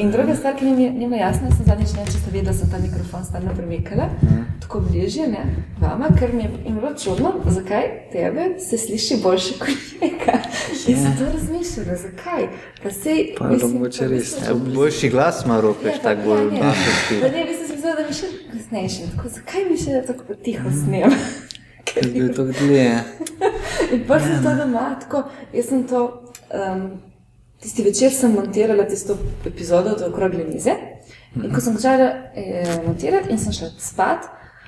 In druga stvar, ki mi ni jasna, sem zadnjič ne, če ste videli, da sem ta mikrofon stalno premikala, mm. tako bližje, ne, vama, ker mi je bilo čudno, zakaj tebe se sliši boljše kot njega. In sem to razmišljala, zakaj. Pa se je to mogoče res. Ja, boljši glas ima roke, ja, tako bolj našesti. Pa ne, bi se zmislila, da mi še glasnejši. Tako, zakaj mi še tako tiho snem? Ker je to dlje. In pa sem to doma, tako, jaz sem to. Um, Tisti večer sem montirala tisto epizodo od okrogle mize. In ko sem začela eh, montirati, in sem šla spat,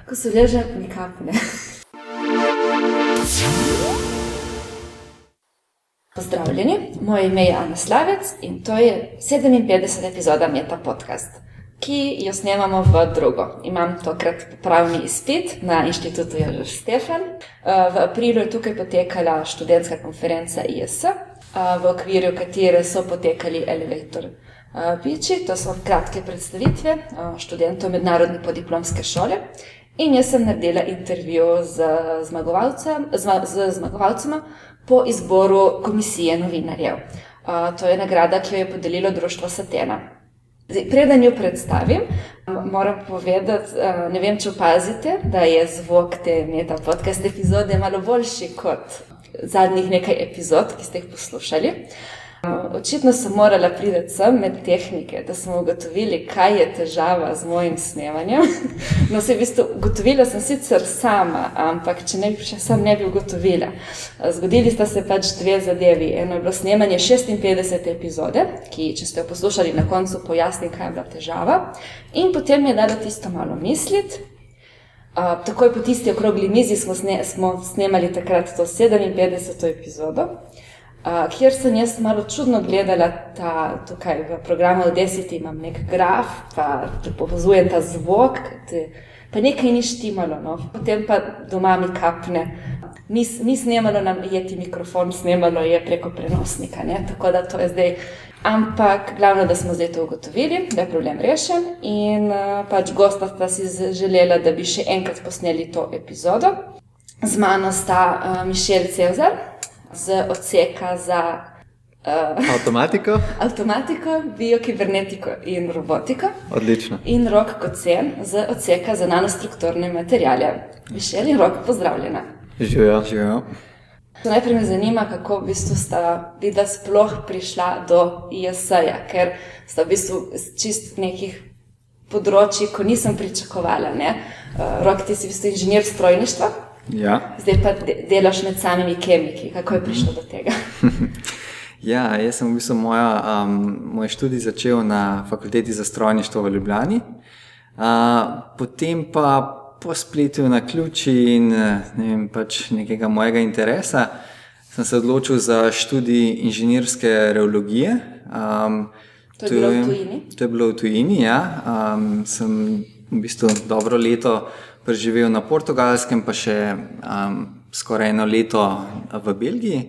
ko se leže, nikakor ne. Pozdravljeni, moje ime je Ana Slavec in to je 57. epizoda Meta Podcast, ki jo snemamo v drugo. Imam tokrat pravni izpit na inštitutu Jožef Stefan. Eh, v aprilu je tukaj potekala študentska konferenca IS v okviru katere so potekali elevator piči, to so kratke predstavitve študentov mednarodne podiplomske šole. In jaz sem naredila intervju z, zmagovalcem, z zmagovalcema po izboru komisije novinarjev. To je nagrada, ki jo je podelilo Društvo Satena. Preden jo predstavim, moram povedati, ne vem, če opazite, da je zvok te meta podcast epizode malo boljši kot zadnjih nekaj epizod, ki ste jih poslušali. Očitno sem morala priti sem med tehnike, da smo ugotovili, kaj je težava z mojim snemanjem. No, se v bistvu ugotovila sem sicer sama, ampak če ne bi še sam ne bi ugotovila. Zgodili sta se pač dve zadevi. Eno je bilo snemanje 56. epizode, ki, če ste jo poslušali, na koncu pojasnim, kaj je bila težava. In potem mi je dalo tisto malo misliti, takoj po tisti okrogli mizi smo, sne, smo snemali takrat to 57. epizodo, uh, kjer sem jaz malo čudno gledala ta, tukaj v programu Odesiti, imam nek graf, pa povezujem ta zvok, te, pa nekaj ni štimalo, no. potem pa doma mi kapne. Ni, ni snemalo nam jeti mikrofon, snemalo je preko prenosnika. Ne? Tako da to je zdaj Ampak glavno, da smo zdaj to ugotovili, da je problem rešen in uh, pač gosta sta si želela, da bi še enkrat posneli to epizodo. Z mano sta uh, Mišel Cezar z odseka za uh, avtomatiko. avtomatiko, biokibernetiko in robotiko. Odlično. In rok kot cen z odseka za nanostrukturne materijale. Mišel in rok pozdravljena. Živijo, živijo. Najprej me zanima, kako v bistvu sta videla sploh prišla do ISA-ja, ker sta v bistvu čist nekih področji, ko nisem pričakovala. Uh, Rok, ti si v bistvu inženir strojništva. Ja. Zdaj pa delaš med samimi kemiki. Kako je prišlo do tega? ja, jaz sem v bistvu moja, um, moj študij začel na fakulteti za strojništvo v Ljubljani. Uh, potem pa po spletu na ključi in ne vem, pač nekega mojega interesa, sem se odločil za študij inženirske reologije. Um, to, je to, je, to je bilo v tujini. Ja. Um, sem v bistvu dobro leto preživel na portugalskem, pa še um, skoraj eno leto v Belgiji.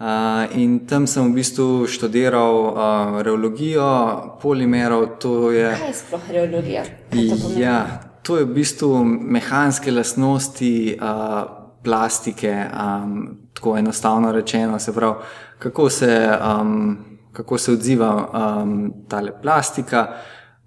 Uh, in tam sem v bistvu študiral uh, reologijo polimerov. Je, Kaj je sploh reologija? Ja, to je v bistvu mehanske lastnosti uh, plastike, um, tako enostavno rečeno. Se pravi, kako se, um, kako se odziva um, ta plastika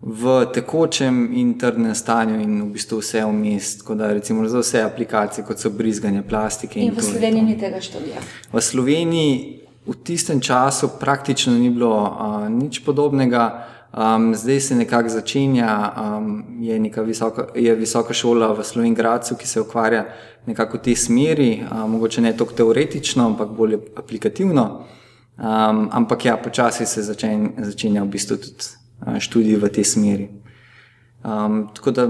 v tekočem in trdnem stanju, in v bistvu vse vmes. Tako da recimo za vse aplikacije, kot so brizganje plastike. In, in v Sloveniji ni tega študija. V Sloveniji v tistem času praktično ni bilo uh, nič podobnega. Um, zdaj se nekako začenja, um, je neka visoka, je visoka šola v Slovenki, ki se ukvarja nekako v tej smeri, um, mogoče ne toliko teoretično, ampak bolj aplikativno. Um, ampak ja, počasi se začenja, začenja v bistvu tudi uh, študij v tej smeri. Um, tako da,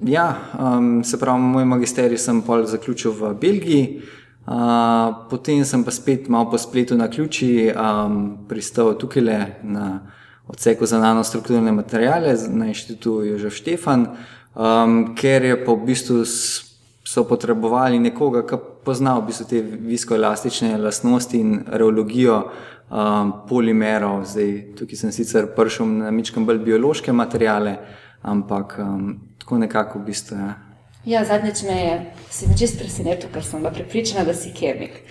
ja, um, se pravi, moj magisterij sem pol zaključil v Belgiji. Uh, potem sem pa spet malo po spletu na ključi um, pristal tukaj le na odseku za nanostrukturne materijale na inštitutu Jožef Štefan, um, ker je pa v bistvu so potrebovali nekoga, ki pozna v bistvu te viskoelastične lastnosti in reologijo um, polimerov. Zdaj, tukaj sem sicer prišel na mičkam bolj biološke materijale, ampak um, tako nekako v bistvu. Ja. Ja, zadnjič me je, se mi čest presenetil, ker sem bila pripričana, da si kemik.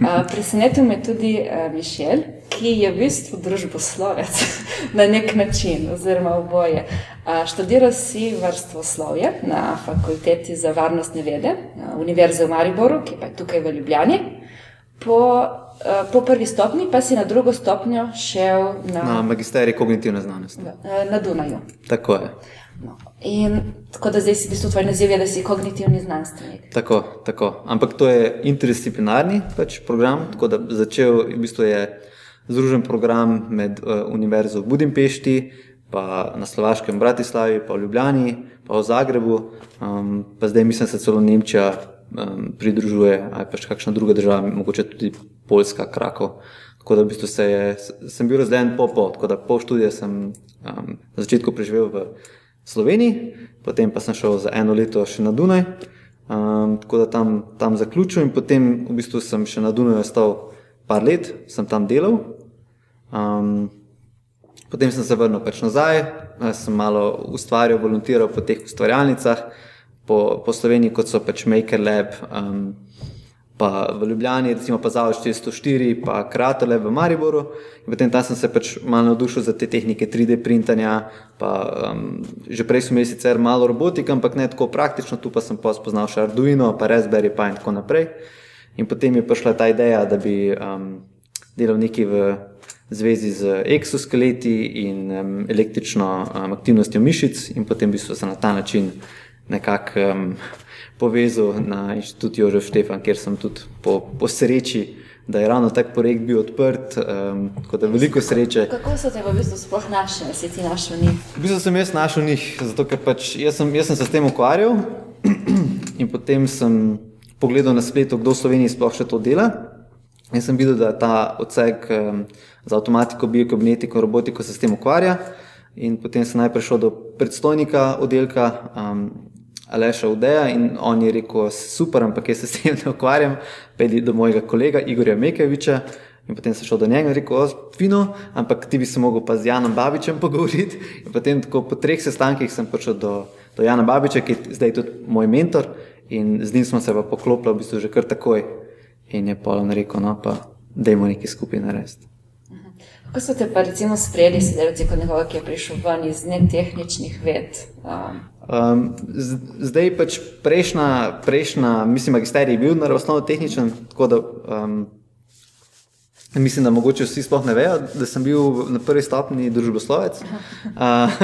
Uh, presenetil me je tudi uh, Mišel, ki je v bistvu družboslovec na nek način, oziroma oboje. Uh, študiral si vrstoslovje na fakulteti za varnostne vede, uh, Univerze v Mariboru, ki pa je tukaj v Ljubljani. Po, uh, po prvi stopni pa si na drugo stopnjo šel na, Na magisterij kognitivne znanosti. na, na Dunaju. Tako je. No. In tako da zdaj si v bistvu tvoj naziv, je, da si kognitivni znanstvenik. Tako, tako. Ampak to je interdisciplinarni pač program, tako da začel v bistvu je združen program med uh, Univerzo v Budimpešti, pa na Slovaškem Bratislavi, pa v Ljubljani, pa v Zagrebu, um, pa zdaj mislim, da se celo Nemčija um, pridružuje, ali pač kakšna druga država, mogoče tudi Poljska, Krakov. Tako da v bistvu se je, sem bil razdeljen po pol, tako da pol študija sem um, na začetku preživel v Sloveniji, potem pa sem šel za eno leto še na Dunaj, um, tako da tam, tam zaključil in potem v bistvu sem še na Dunaju ostal par let, sem tam delal. Um, potem sem se vrnil pač nazaj, sem malo ustvarjal, volontiral po teh ustvarjalnicah, po, po Sloveniji, kot so pač Maker Lab, um, pa v Ljubljani, recimo pa Zavod 404, pa Creator Lab v Mariboru. In potem tam sem se pač malo navdušil za te tehnike 3D printanja, pa um, že prej smo imeli sicer malo robotike, ampak ne tako praktično, tu pa sem pa spoznal še Arduino, pa Raspberry Pi in tako naprej. In potem je prišla ta ideja, da bi um, delal nekaj v zvezi z eksoskeleti in um, električno um, aktivnostjo mišic, in potem bi se na ta način nekako um, povezal na inštitut Jožef Štefan, kjer sem tudi po, po sreči, da je ravno tak projekt bil odprt, um, tako da veliko sreče. Kako so te v bistvu sploh našli, da si ti našel njih? V bistvu sem jaz našel njih, zato ker pač jaz sem, jaz sem se s tem ukvarjal in potem sem pogledal na spletu, kdo v Sloveniji sploh še to dela. In sem videl, da ta odsek um, za avtomatiko, biokabinetiko, robotiko se s tem ukvarja. In potem sem najprej šel do predstojnika oddelka um, Aleša Udeja in on je rekel, super, ampak jaz se s tem ne ukvarjam, pedi do mojega kolega Igorja Mekeviča. In potem sem šel do njega in rekel, o, fino, ampak ti bi se mogel pa z Janom Babičem pogovoriti. In potem tako po treh sestankih sem prišel do, do Jana Babiča, ki je zdaj tudi moj mentor in z njim smo se pa poklopili v bistvu že kar takoj. In je Polon rekel, no pa dajmo nekaj skupaj narediti. Kako so te pa recimo sprejeli sodelavci kot nekoga, ki je prišel ven iz netehničnih ved? Um, Um, zdaj pač prejšnja, prejšnja, mislim, magisterij je bil naravoslovno tehničen, tako da um, mislim, da mogoče vsi sploh ne vejo, da sem bil na prvi stopni družboslovec. Uh,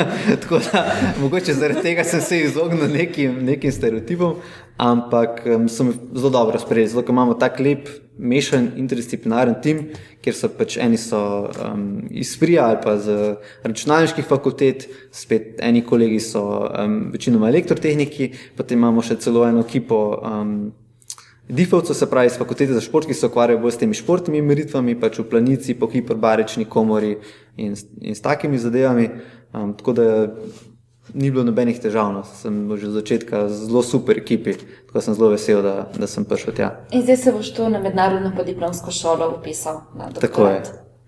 tako da mogoče zaradi tega sem se izognil nekim, nekim stereotipom, ampak um, so me zelo dobro sprejeli, zato imamo tak lep mešan interdisciplinaren tim, kjer so pač eni so um, iz Frija ali pa z računalniških fakultet, spet eni kolegi so um, večinoma elektrotehniki, potem imamo še celo eno ekipo um, Difovcev, se pravi, iz fakultete za šport, ki se ukvarjajo bolj s temi športnimi meritvami, pač v planici, po hiperbarični komori in, in s takimi zadevami. Um, tako da ni bilo nobenih težav, no. sem že od začetka zelo super ekipi, tako da sem zelo vesel, da, da sem prišel tja. in zdaj se boš tu na mednarodno podiplomsko šolo upisal na Tako je.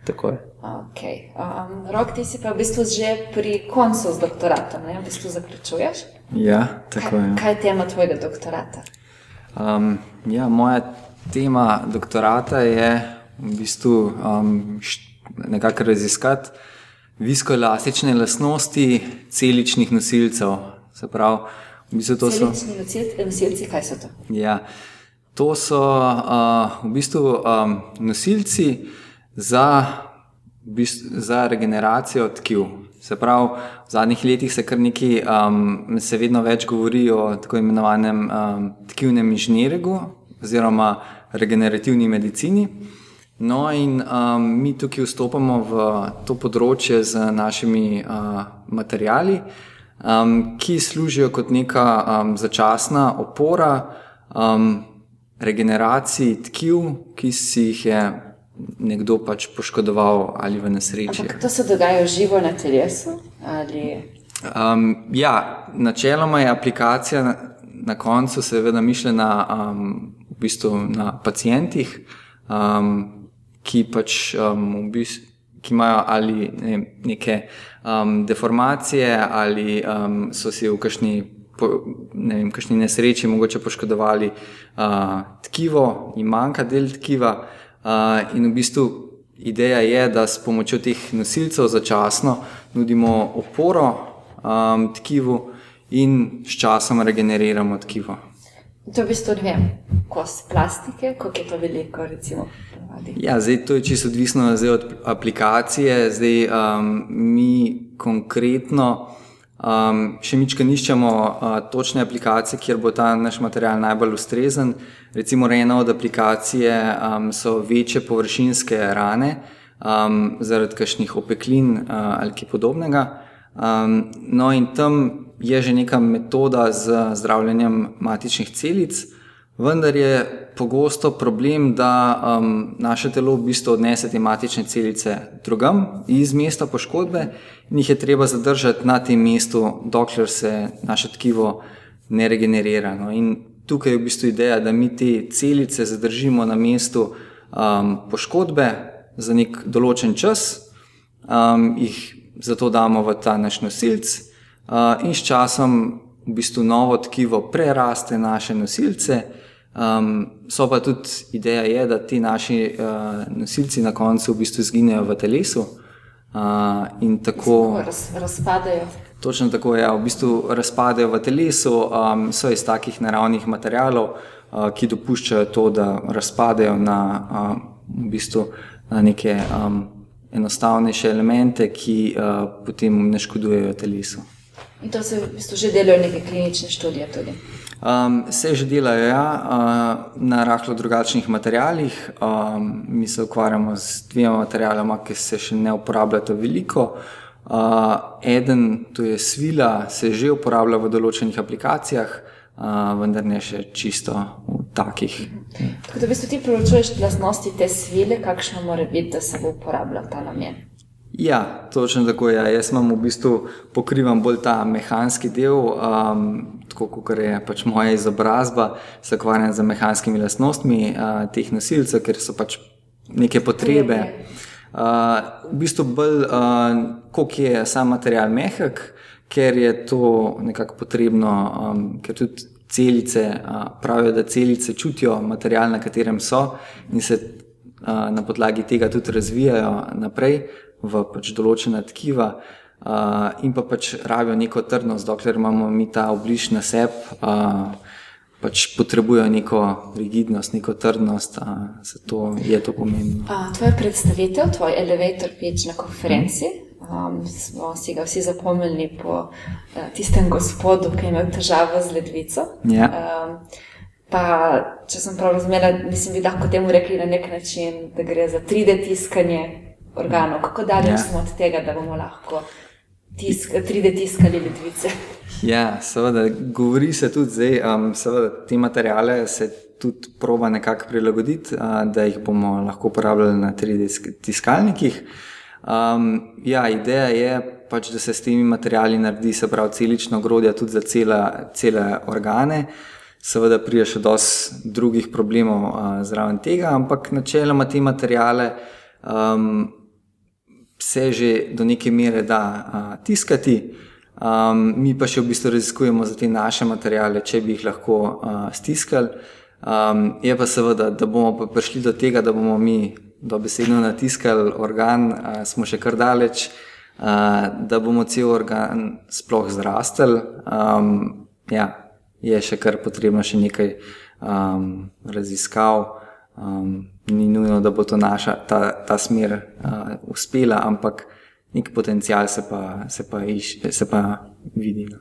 Tako je. Okay. Um, Rok, ti si pa v bistvu že pri koncu z doktoratom, ne? v bistvu zaključuješ. Ja, tako je. Kaj je tema tvojega doktorata? Um, ja, moja tema doktorata je v bistvu um, nekako raziskati viskoelastične lastnosti celičnih nosilcev. Se pravi, v bistvu to so. Celični nosilci, kaj so to? Ja, to so uh, v bistvu um, nosilci za, v bistvu, za regeneracijo tkiv. Se pravi, v zadnjih letih se kar nekaj, um, se vedno več govori o tako imenovanem um, tkivnem inženiringu oziroma regenerativni medicini. No, in um, mi tukaj vstopamo v to področje z našimi uh, materijali, um, ki služijo kot neka um, začasna opora um, regeneraciji tkiv, ki si jih je nekdo pač poškodoval ali v nesreči. Ampak to se dogaja živo na telesu? Ali... Um, ja, načeloma je aplikacija na, na koncu seveda mišljena um, v bistvu na pacijentih, um, ki pač um, v bistvu. Ki imajo ali ne, neke um, deformacije, ali um, so si v kakšni po, ne vem, kakšni nesreči mogoče poškodovali uh, tkivo, jim manjka del tkiva. In v bistvu ideja je, da s pomočjo teh nosilcev začasno nudimo oporo um, tkivu in s časom regeneriramo tkivo. To je v bistvu dve kos plastike, koliko je to veliko, recimo. Ja, zdaj, to je čisto odvisno od aplikacije. Zdaj, um, mi konkretno Um, še mička niščemo uh, točne aplikacije, kjer bo ta naš material najbolj ustrezen. Recimo, ena od aplikacij um, so večje površinske rane um, zaradi kakšnih opeklin uh, ali kaj podobnega. Um, no, in tam je že neka metoda z zdravljenjem matičnih celic, vendar je pogosto problem, da um, naše telo v bistvu odnese te matične celice drugam iz mesta poškodbe in jih je treba zadržati na tem mestu, dokler se naše tkivo ne regenerira. No. In tukaj je v bistvu ideja, da mi te celice zadržimo na mestu um, poškodbe za nek določen čas, um, jih zato damo v ta naš nosilc uh, in s časom v bistvu novo tkivo preraste naše nosilce. Um, so pa tudi ideja, je, da ti naši uh, nosilci na koncu v bistvu izginejo v telesu. Uh, in tako raz, razpadajo. Točno tako je, ja, v bistvu razpadajo v telesu, um, so iz takih naravnih materialov, uh, ki dopuščajo to, da razpadajo na, uh, v bistvu, na neke um, enostavnejše elemente, ki uh, potem ne škodujejo telesu. In to se v bistvu že delajo neke klinične študije tudi. Um, se že delajo ja, uh, na rahlo drugačnih materijalih. Um, mi se ukvarjamo z dvema materijaloma, ki se še ne uporabljata veliko. Uh, eden, to je svila, se že uporablja v določenih aplikacijah, uh, vendar ne še čisto v takih. Tako da v bistvu ti preučuješ lastnosti te svile, kakšno mora biti, da se bo uporabljal ta namen. Ja, točno tako je. Ja. Jaz imam v bistvu pokrivam bolj ta mehanski del, um, tako kot je pač moja izobrazba, se ukvarjam z mehanskimi lastnostmi uh, teh nosilcev, ker so pač neke potrebe. Uh, v bistvu bolj, uh, koliko je sam material mehak, ker je to nekako potrebno, um, ker tudi celice uh, pravijo, da celice čutijo material, na katerem so in se uh, na podlagi tega tudi razvijajo naprej v pač določena tkiva, uh, in pa pač rabijo neko trdnost, dokler imamo mi ta obliž na sebi, uh, pač potrebujejo neko rigidnost, neko trdnost, uh, zato je to pomembno. Uh, tvoja predstavitev, tvoj elevator pitch na konferenci. Um, smo si ga vsi zapomnili po uh, tistem gospodu, ki je imel težavo z ledvico. Ja. Um, pa, če sem prav razumela, mislim, bi lahko temu rekli na nek način, da gre za 3D tiskanje organov. Kako daleč ja. smo od tega, da bomo lahko tisk, 3D tiskali ledvice? Ja, seveda, govori se tudi zdaj, um, seveda, te materijale se tudi proba nekako prilagoditi, uh, da jih bomo lahko uporabljali na 3D tiskalnikih. Um, ja, ideja je pač, da se s temi materijali naredi, se pravi, celično grodje tudi za cele, cele organe. Seveda, prije še dosti drugih problemov uh, zraven tega, ampak načeloma te materijale um, se že do neke mere da uh, tiskati, um, mi pa še v bistvu raziskujemo za te naše materijale, če bi jih lahko uh, stiskali. Um, je pa seveda, da bomo pa prišli do tega, da bomo mi dobesedno natiskali organ, uh, smo še kar daleč, uh, da bomo cel organ sploh zrastel. Um, ja, je še kar potrebno še nekaj um, raziskav. Um, ni nujno, da bo to naša, ta, ta smer uh, uspela, ampak nek potencial se pa, se pa, iš, se pa vidi. No.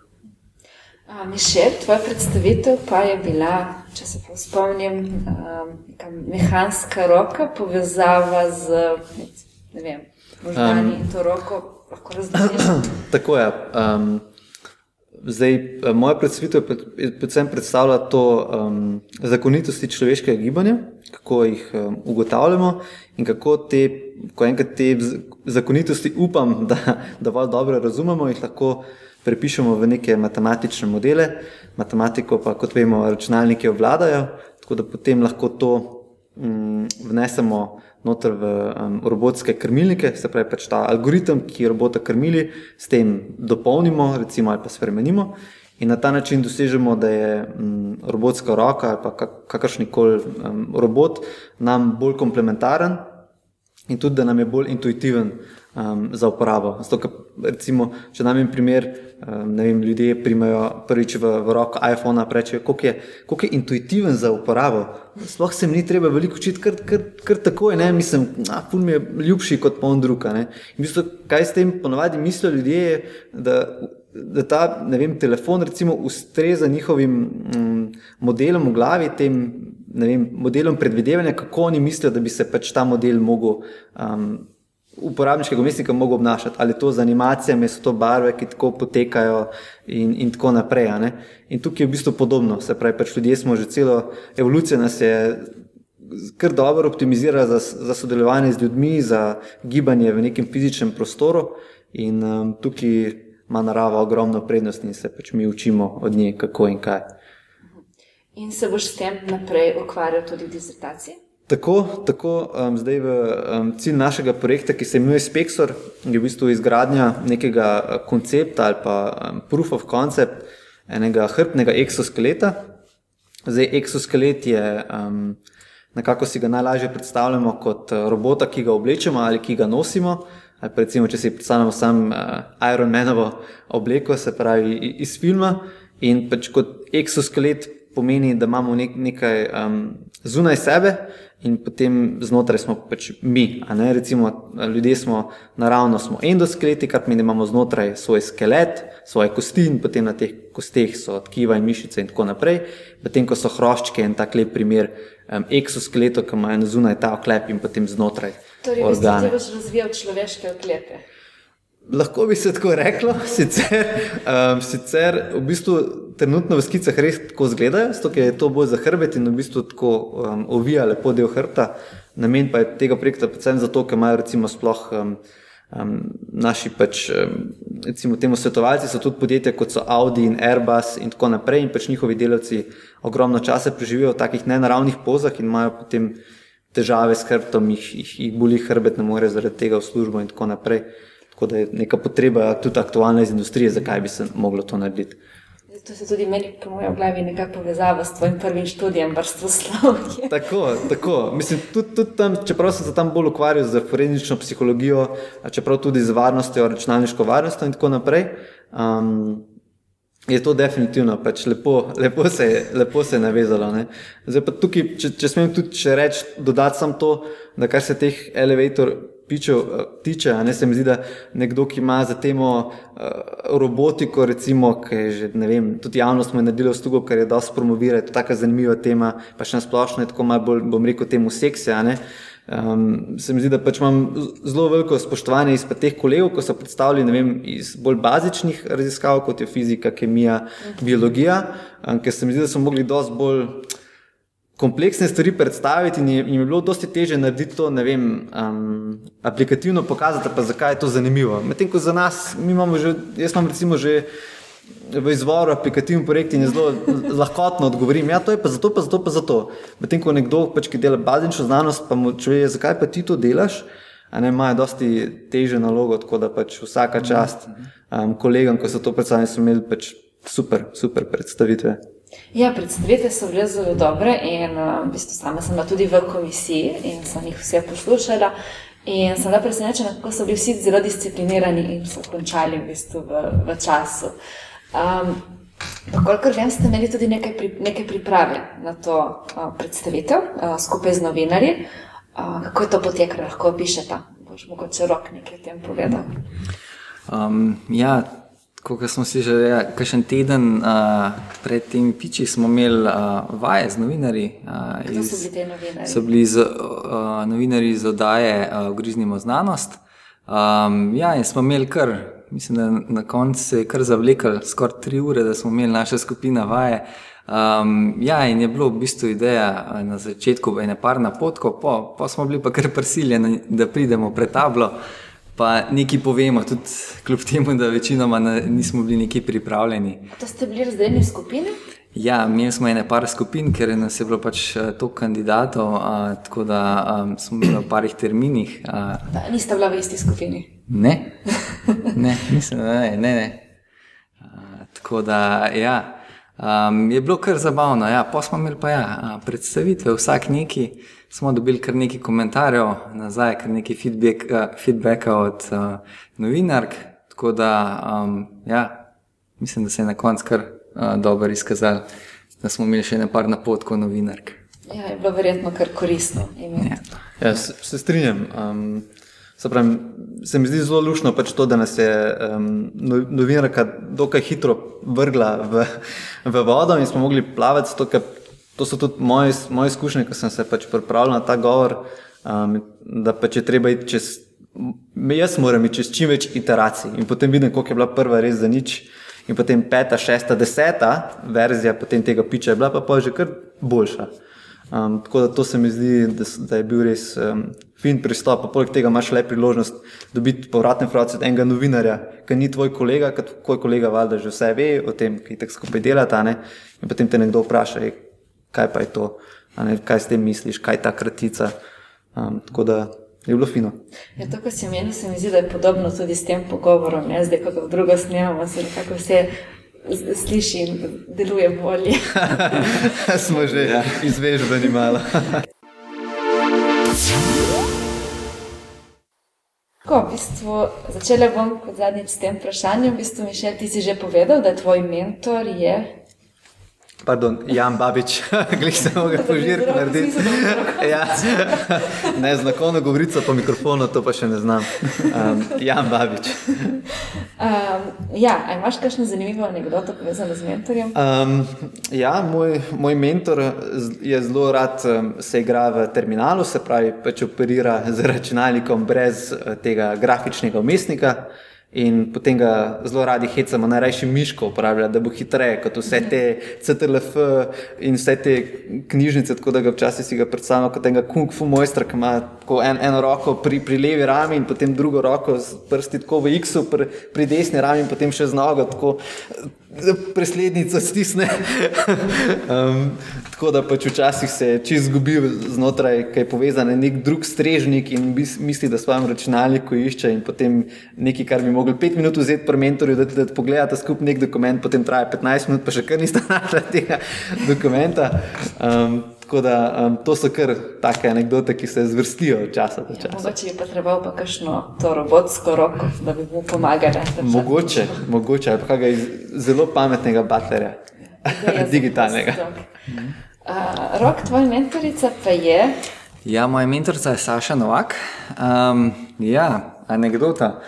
Mišel, tvoja predstavitev pa je bila, če se spomnim, neka mehanska roka, povezava z ne vem, možgani um, in to roko lahko razdeliš. Tako je. Um, Zdaj, eh, moja predstavitev predvsem predstavlja to um, zakonitosti človeškega gibanja, kako jih um, ugotavljamo in kako te, ko enkrat te zakonitosti upam, da dovolj dobro razumemo, jih lahko prepišemo v neke matematične modele. Matematiko pa, kot vemo, računalniki obvladajo, tako da potem lahko to um, vnesemo noter v um, robotske krmilnike, se pravi, pač ta algoritem, ki robota krmili, s tem dopolnimo, recimo, ali pa spremenimo. In na ta način dosežemo, da je um, robotska roka ali pa kakršni koli um, robot nam bolj komplementaren in tudi, da nam je bolj intuitiven um, za uporabo. Zato, ka, recimo, če nam je primer, um, ne vem, ljudje primajo prvič v, v roko iPhone, rečejo, koliko je, koliko je intuitiven za uporabo. Sploh se mi ni treba veliko učiti, kar, kar, kar tako je, ne? mislim, da mi je ljubši kot pa on druga. In v bistvu, kaj s tem ponovadi mislijo ljudje, je, da da ta vem, telefon recimo, ustreza njihovim um, modelom v glavi, tem vem, modelom predvidevanja, kako oni mislijo, da bi se pač ta model mogel. Um, Uporabniškega umestnika mogo obnašati, ali to z animacijami, so to barve, ki tako potekajo, in, in tako naprej. In tukaj je v bistvu podobno. Se pravi, pač ljudje smo že celo evolucijo nas je kar dobro optimizirala za, za sodelovanje z ljudmi, za gibanje v nekem fizičnem prostoru. In um, tukaj ima narava ogromno prednost in se pač mi učimo od nje, kako in kaj. In se boš s tem naprej ukvarjal tudi v disertaciji? Tako, tako um, zdaj v um, cilj našega projekta, ki se imenuje Spexor, je v bistvu izgradnja nekega uh, koncepta ali pa um, proof of concept enega hrbtnega eksoskeleta. Zdaj, eksoskelet je um, nekako si ga najlažje predstavljamo kot uh, robota, ki ga oblečemo ali ki ga nosimo. Recimo, če si predstavljamo samo uh, Iron Manovo obleko, se pravi iz filma, in pač kot eksoskelet pomeni, da imamo nek, nekaj um, zunaj sebe in potem znotraj smo pač mi. Recimo, ljudje smo naravno smo endoskeleti, kar pomeni, da imamo znotraj svoj skelet, svoje kosti in potem na teh kosteh so tkiva in mišice in tako naprej. Potem, ko so hroščke in tak lep primer um, eksoskeleto, ki imajo zunaj ta oklep in potem znotraj. Torej, organe. Torej, ti boš razvijal človeške oklepe. Lahko bi se tako reklo, sicer, um, sicer v bistvu trenutno v skicah res tako izgledajo, zato je to bolj za hrbet in v bistvu tako um, ovija lepo del hrbta. Namen pa je tega projekta predvsem zato, ker imajo recimo sploh um, um, naši pač, um, recimo temu svetovalci, so tudi podjetja kot so Audi in Airbus in tako naprej in pač njihovi delavci ogromno časa preživijo v takih nenaravnih pozah in imajo potem težave s hrbtom, jih, jih, jih boli hrbet, ne more zaradi tega v službo in tako naprej. Tako da je neka potreba tudi aktualna iz industrije, zakaj bi se moglo to narediti. To se tudi meni, po mojem, glavi nekako povezava s tvojim prvim študijem, vrstoslovje. tako, tako. Mislim, tudi, tudi tam, čeprav sem se tam bolj ukvarjal z forenzično psihologijo, čeprav tudi z varnostjo, računalniško varnostjo in tako naprej. Um, je to definitivno pač lepo, lepo, se, lepo se je navezalo. Zdaj pa tukaj, če, če smem tudi reči, dodati samo to, da kar se teh elevator pičev uh, tiče, ne se mi zdi, da nekdo, ki ima za temo uh, robotiko, recimo, ki je že, ne vem, tudi javnost mu je naredila v stugu, ker je dosti promovirati, to je tako zanimiva tema, pa še na splošno je tako malo bolj, bom rekel, temu sekse, a ne. Um, se mi zdi, da pač imam zelo veliko spoštovanja iz teh kolegov, ko so predstavili vem, iz bolj bazičnih raziskav, kot je fizika, kemija, biologija, um, ker se mi zdi, da so mogli dosti bolj kompleksne stvari predstaviti in jim je bilo dosti teže narediti to, ne vem, um, aplikativno pokazati, pa zakaj je to zanimivo. Medtem ko za nas, mi imamo že, jaz imam recimo že v izvoru aplikativni projekt in zelo lahkotno odgovorim, ja, to je pa zato, pa zato, pa zato. Medtem ko nekdo, pač, ki dela bazično znanost, pa mu čuje, zakaj pa ti to delaš, a ne imajo dosti teže nalogo, tako da pač vsaka čast um, kolegom, ko so to predstavili, so imeli pač super, super predstavitve. Ja, predstavitve so bile zelo dobre in uh, v bistvu sama sem bila tudi v komisiji in sem jih vse poslušala. In sem bila presenečena, kako so bili vsi zelo disciplinirani in so končali v, bistvu v, v času. Um, Kolikor vem, ste imeli tudi nekaj, pri, nekaj priprave na to uh, predstavitev uh, skupaj z novinarji. Uh, kako je to potekalo, lahko opišete? Boš mogoče rok nekaj o tem povedal. Um, ja, kot smo si že rekli, kakšen teden uh, pred tem piči smo imeli uh, vaje z novinarji. Uh, iz, so bili te novinarji? So bili z, uh, novinarji iz oddaje uh, Griznimo znanost. Um, ja, in smo imeli kar mislim, da na koncu se je kar zavlekel skoraj tri ure, da smo imeli naša skupina vaje. Um, ja, in je bilo v bistvu ideja na začetku ene par napotkov, pa, pa smo bili pa kar prisiljeni, da pridemo pred tablo. Pa nekaj povemo, tudi kljub temu, da večinoma nismo bili neki pripravljeni. To ste bili razdeljeni v skupine? Ja, imeli smo ene par skupin, ker nas je bilo pač eh, toliko kandidatov, a, tako da a, smo bili v parih terminih. A, da, niste bili v isti skupini? Ne, ne, nisem, ne, ne. ne. Tako da, ja. Um, je bilo kar zabavno. Ja, pa smo imeli pa ja, predstavitve, vsak neki, smo dobili kar nekaj komentarjev, nazaj kar nekaj feedback, uh, feedbacka od uh, novinark. Tako da, um, ja, mislim, da se je na koncu kar uh, dobro izkazalo, da smo imeli še nekaj napotkov novinark. Ja, je bilo verjetno kar koristno. Ja. Ja, se, se strinjam. Um, Se, pravi, se mi zdi zelo lušno, pač to, da nas je um, novinarka dokaj hitro vrgla v, v vodo in smo mogli plavati. To, to so tudi moje, moje izkušnje, ko sem se pač pripravljal na ta govor, um, da pač je treba iti čez. Jaz moram iti čez čim več iteracij in potem vidim, koliko je bila prva res za nič. In potem peta, šesta, deseta verzija tega piča je bila pa, pa že kar boljša. Um, tako da to se mi zdi, da, da je bil res um, fin pristop. Poleg tega imaš le priložnost dobiti povratne informacije od enega novinarja, ki ni tvoj kolega, ki tvoj kolega valjda že vse ve o tem, ki tako skupaj delata. Ne? In potem te nekdo vpraša, ej, kaj pa je to, kaj s tem misliš, kaj je ta kratica. Um, tako da je bilo fino. Ja, to, kar si omenil, se mi zdi, da je podobno tudi s tem pogovorom. Ne? Zdaj, ko ga drugo snemamo, se nekako vse sliši in deluje bolje. Smo že ja. izvežbeni malo. Ko, v bistvu, začela bom kot zadnjič s tem vprašanjem. V bistvu, Mišel, ti si že povedal, da tvoj mentor je Pardon, Jan Babič, glej se mogo požirati narediti. Ja, ne, znakovno govorico po mikrofonu, to pa še ne znam. Um, Jan Babič. Um, ja, imaš kakšno zanimivo anegdoto povezano z mentorjem? Um, ja, moj, moj mentor je zelo rad se igra v terminalu, se pravi, pač operira z računalnikom brez eh, tega grafičnega umestnika in potem ga zelo radi hecamo, najrajši miško uporablja, da bo hitreje kot vse te CTLF in vse te knjižnice, tako da ga včasih si ga predstavljamo kot enega kung fu mojstra, ki ima en, eno roko pri, pri levi rami in potem drugo roko z prsti tako v X-u pri, pri desni rami in potem še z nogo tako preslednico stisne. um, tako da pač včasih se čez izgubi znotraj, kaj je povezan nek drug strežnik in misli, da svojem računalniku išče in potem nekaj, kar bi mogli pet minut vzeti pri mentorju, da, da pogledate skupaj nek dokument, potem traja 15 minut, pa še kar niste našli tega dokumenta. Um, Tako da um, to so kar take anekdote, ki se zvrstijo od časa do časa. Ja, mogoče je potreboval pa kakšno to robotsko roko, da bi mu pomagala. Mogoče, mogoče, ali pa kaj zelo pametnega batlerja, ja, digitalnega. Uh, rok, tvoja mentorica pa je? Ja, moja mentorica je Saša Novak. Um, ja, anekdota.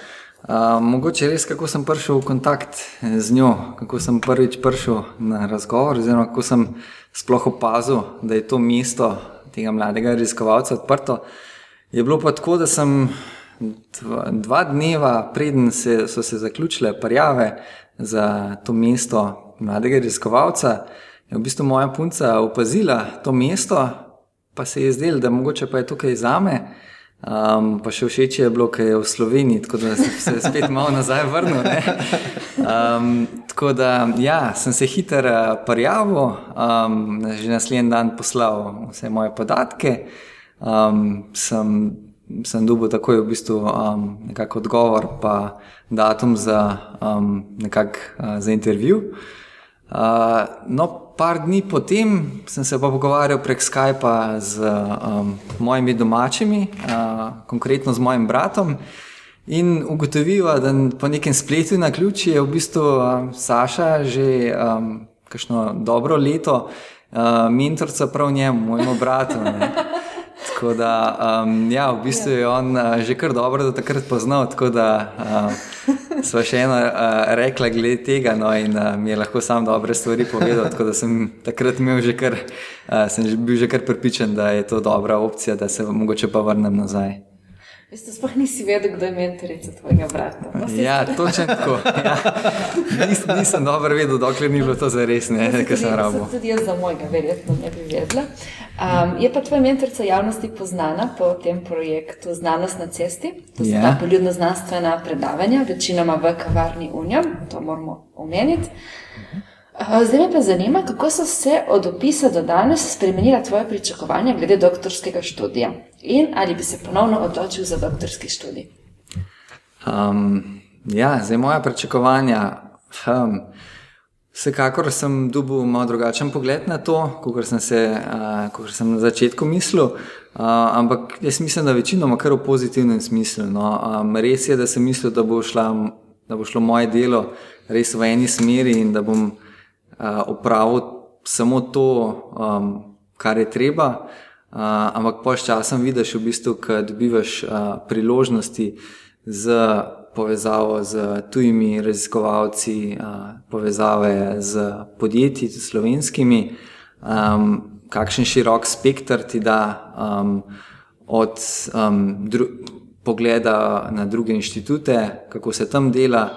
Uh, mogoče res, kako sem prišel v kontakt z njo, kako sem prvič prišel na razgovor, oziroma kako sem sploh opazil, da je to mesto tega mladega raziskovalca odprto. Je bilo pa tako, da sem dva, dva dneva, preden se, so se zaključile prijave za to mesto mladega raziskovalca, je v bistvu moja punca opazila to mesto, pa se je zdelo, da mogoče pa je tukaj za me. Um, pa še všeč je bilo, ker je v Sloveniji, tako da sem se spet malo nazaj vrnil. Um, tako da ja, sem se hitro uh, prijavil, um, že naslednji dan poslal vse moje podatke. Um, sem, sem dobil takoj v bistvu um, odgovor, pa datum za, um, nekak, uh, za intervju. Uh, no, par dni potem sem se pa pogovarjal prek Skypa z um, mojimi domačimi, uh, konkretno z mojim bratom. In ugotovil, da po nekem spletu na ključi je v bistvu um, Saša že um, kakšno dobro leto uh, mentorica prav njemu, mojemu bratu. Ne. Tako da, um, ja, v bistvu je on uh, že kar dobro do takrat poznal. Tako da, uh, Sva še eno uh, rekla glede tega, no, in uh, mi je lahko sam dobre stvari povedal. Tako da sem takrat že kar, uh, sem bil že kar pripričan, da je to dobra opcija, da se mogoče pa vrnem nazaj. Veste, sploh nisi vedel, kdo je mentorica tvojega brata. No, ja, točno tako. Ja. Nis, nisem dobro vedel, dokler ni bilo to za res, ne, kaj sem rabo. Tudi jaz za mojega verjetno ne bi vedela. Um, je pa tvoja mentorica javnosti poznana po tem projektu Znanost na cesti. To so ja. ta poljudno znanstvena predavanja, večinoma v kavarni Unijam, to moramo omeniti. Zdaj me pa zanima, kako so se od opisa do danes spremenila tvoja pričakovanja glede doktorskega študija in ali bi se ponovno odločil za doktorski študij? Um, ja, zdaj moja pričakovanja. Um, Vsekakor sem dobil malo drugačen pogled na to, kot sem, se, uh, sem na začetku mislil. Uh, ampak jaz mislim, da večinoma kar v pozitivnem smislu. No. Um, res je, da sem mislil, da bo, šla, da bo šlo moje delo res v eni smeri in da bom uh, opravil samo to, um, kar je treba. Uh, ampak po časom vidiš, v bistvu, da dobivaš uh, priložnosti za povezavo z tujimi raziskovalci, povezave z podjetji, z slovenskimi, um, kakšen širok spektr ti da um, od um, pogleda na druge inštitute, kako se tam dela,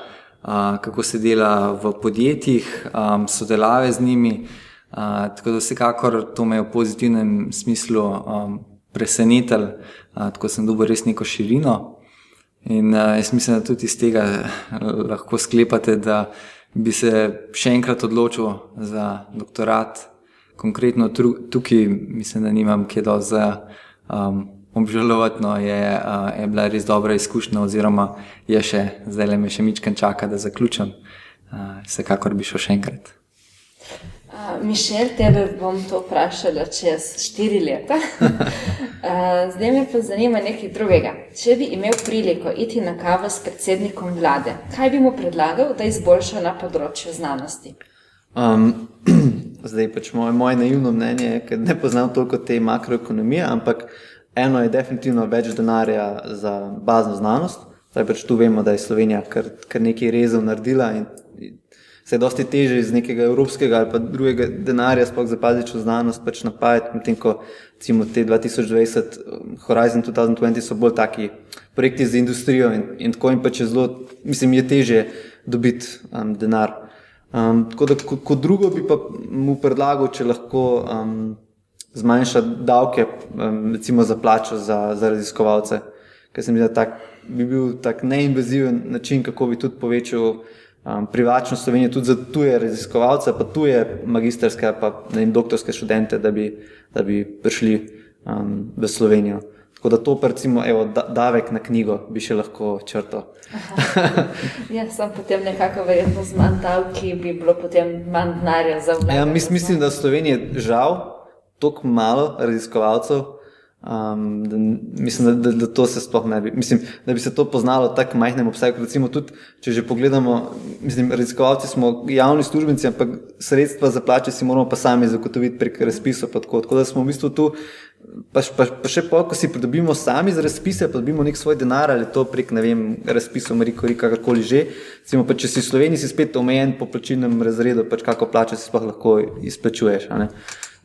uh, kako se dela v podjetjih, um, sodelave z njimi. Uh, tako da vsekakor to me je v pozitivnem smislu um, presenetilo, uh, tako sem dobil res neko širino. In uh, jaz mislim, da tudi iz tega eh, lahko sklepate, da bi se še enkrat odločil za doktorat. Konkretno tukaj mislim, da nimam kje do za um, obžalovati, no je, uh, je bila res dobra izkušnja, oziroma je še, zdaj le me še mičken čaka, da zaključim. Uh, vsekakor bi šel še enkrat. Mišel, tebe bom to vprašala čez štiri leta. Zdaj me pa zanima nekaj drugega. Če bi imel priliko iti na kavo s predsednikom vlade, kaj bi mu predlagal, da izboljša na področju znanosti? Um, zdaj pač moje, moje naivno mnenje, ker ne poznam toliko te makroekonomije, ampak eno je definitivno več denarja za bazno znanost. Zdaj pač tu vemo, da je Slovenija kar, kar nekaj rezov naredila in se je dosti teže iz nekega evropskega ali pa drugega denarja, sploh za bazično znanost, pač napajati, medtem ko recimo te 2020, um, Horizon 2020 so bolj taki projekti za industrijo in, in tako in pač je zelo, mislim, je teže dobiti um, denar. Um, tako da kot ko drugo bi pa mu predlagal, če lahko um, zmanjša davke, um, recimo za plačo za, za raziskovalce, ker se mi zdi, da tak, bi bil tak neinvaziven način, kako bi tudi povečal um, privlačno Slovenijo tudi za tuje raziskovalce, pa tuje magistrske, pa vem, doktorske študente, da bi, da bi prišli um, v Slovenijo. Tako da to, recimo, evo, da, davek na knjigo bi še lahko črto. ja, sem potem nekako verjetno z manj davki, bi bilo potem manj denarja za vse. Ja, mis, mislim, da v Sloveniji žal toliko malo raziskovalcev. Um, da, mislim, da, da, da to se sploh ne bi. Mislim, da bi se to poznalo tako majhnem obsegu. Recimo, tudi, če že pogledamo, mislim, raziskovalci smo javni službenci, ampak sredstva za plače si moramo pa sami zagotoviti prek razpisov. Tako, tako da smo v bistvu tu, pa, pa, pa še pol, ko si pridobimo sami za razpise, pa dobimo nek svoj denar ali to prek ne vem, razpisov, Mariko, kakorkoli že. Recimo, pa, če si v Sloveniji si spet omejen po plačilnem razredu, pač kako plače si sploh lahko izplačuješ.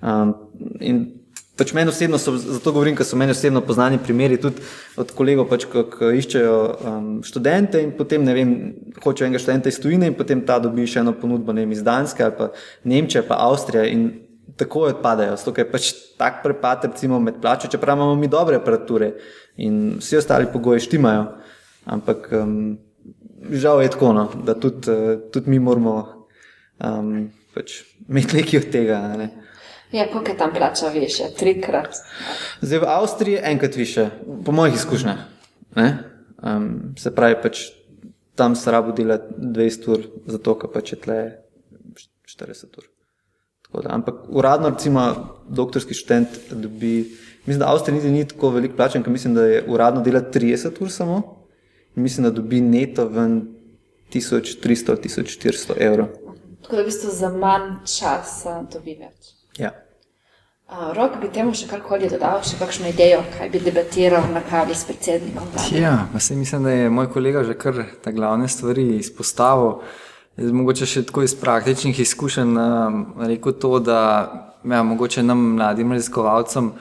Um, in Pač meni osebno, so, zato govorim, ker so meni osebno poznani primeri tudi od kolegov, pač, ki iščejo um, študente in potem ne vem, hočejo enega študenta iz tujine in potem ta dobi še eno ponudbo vem, iz Danske ali pa Nemčije pa Avstrije in tako odpadajo. Zato je pač tak prepad recimo med plačo, čeprav imamo mi dobre aparature in vsi ostali pogoji štimajo. Ampak um, žal je tako, no, da tudi, uh, tudi mi moramo um, pač imeti nekaj od tega. Ne. Ja, koliko je tam plača više? Trikrat. Zdaj v Avstriji je enkrat više, po mojih izkušnjah. Um, se pravi, pač tam se rabo dela 20 ur, zato pa če tle 40 ur. Da, ampak uradno, recimo, doktorski študent dobi, mislim, da Avstrija niti ni tako velik plačen, ker mislim, da je uradno dela 30 ur samo in mislim, da dobi neto ven 1300-1400 evrov. Tako da v bistvu za manj časa dobi več. Ja. Uh, Rok bi temu še karkoli dodal, še kakšno idejo, kaj bi debatiral na kavi s predsednikom. Ja, mislim, da je moj kolega že kar te glavne stvari izpostavil. Zdaj, mogoče še tako iz praktičnih izkušenj rekel to, da ja, mogoče nam mladim raziskovalcem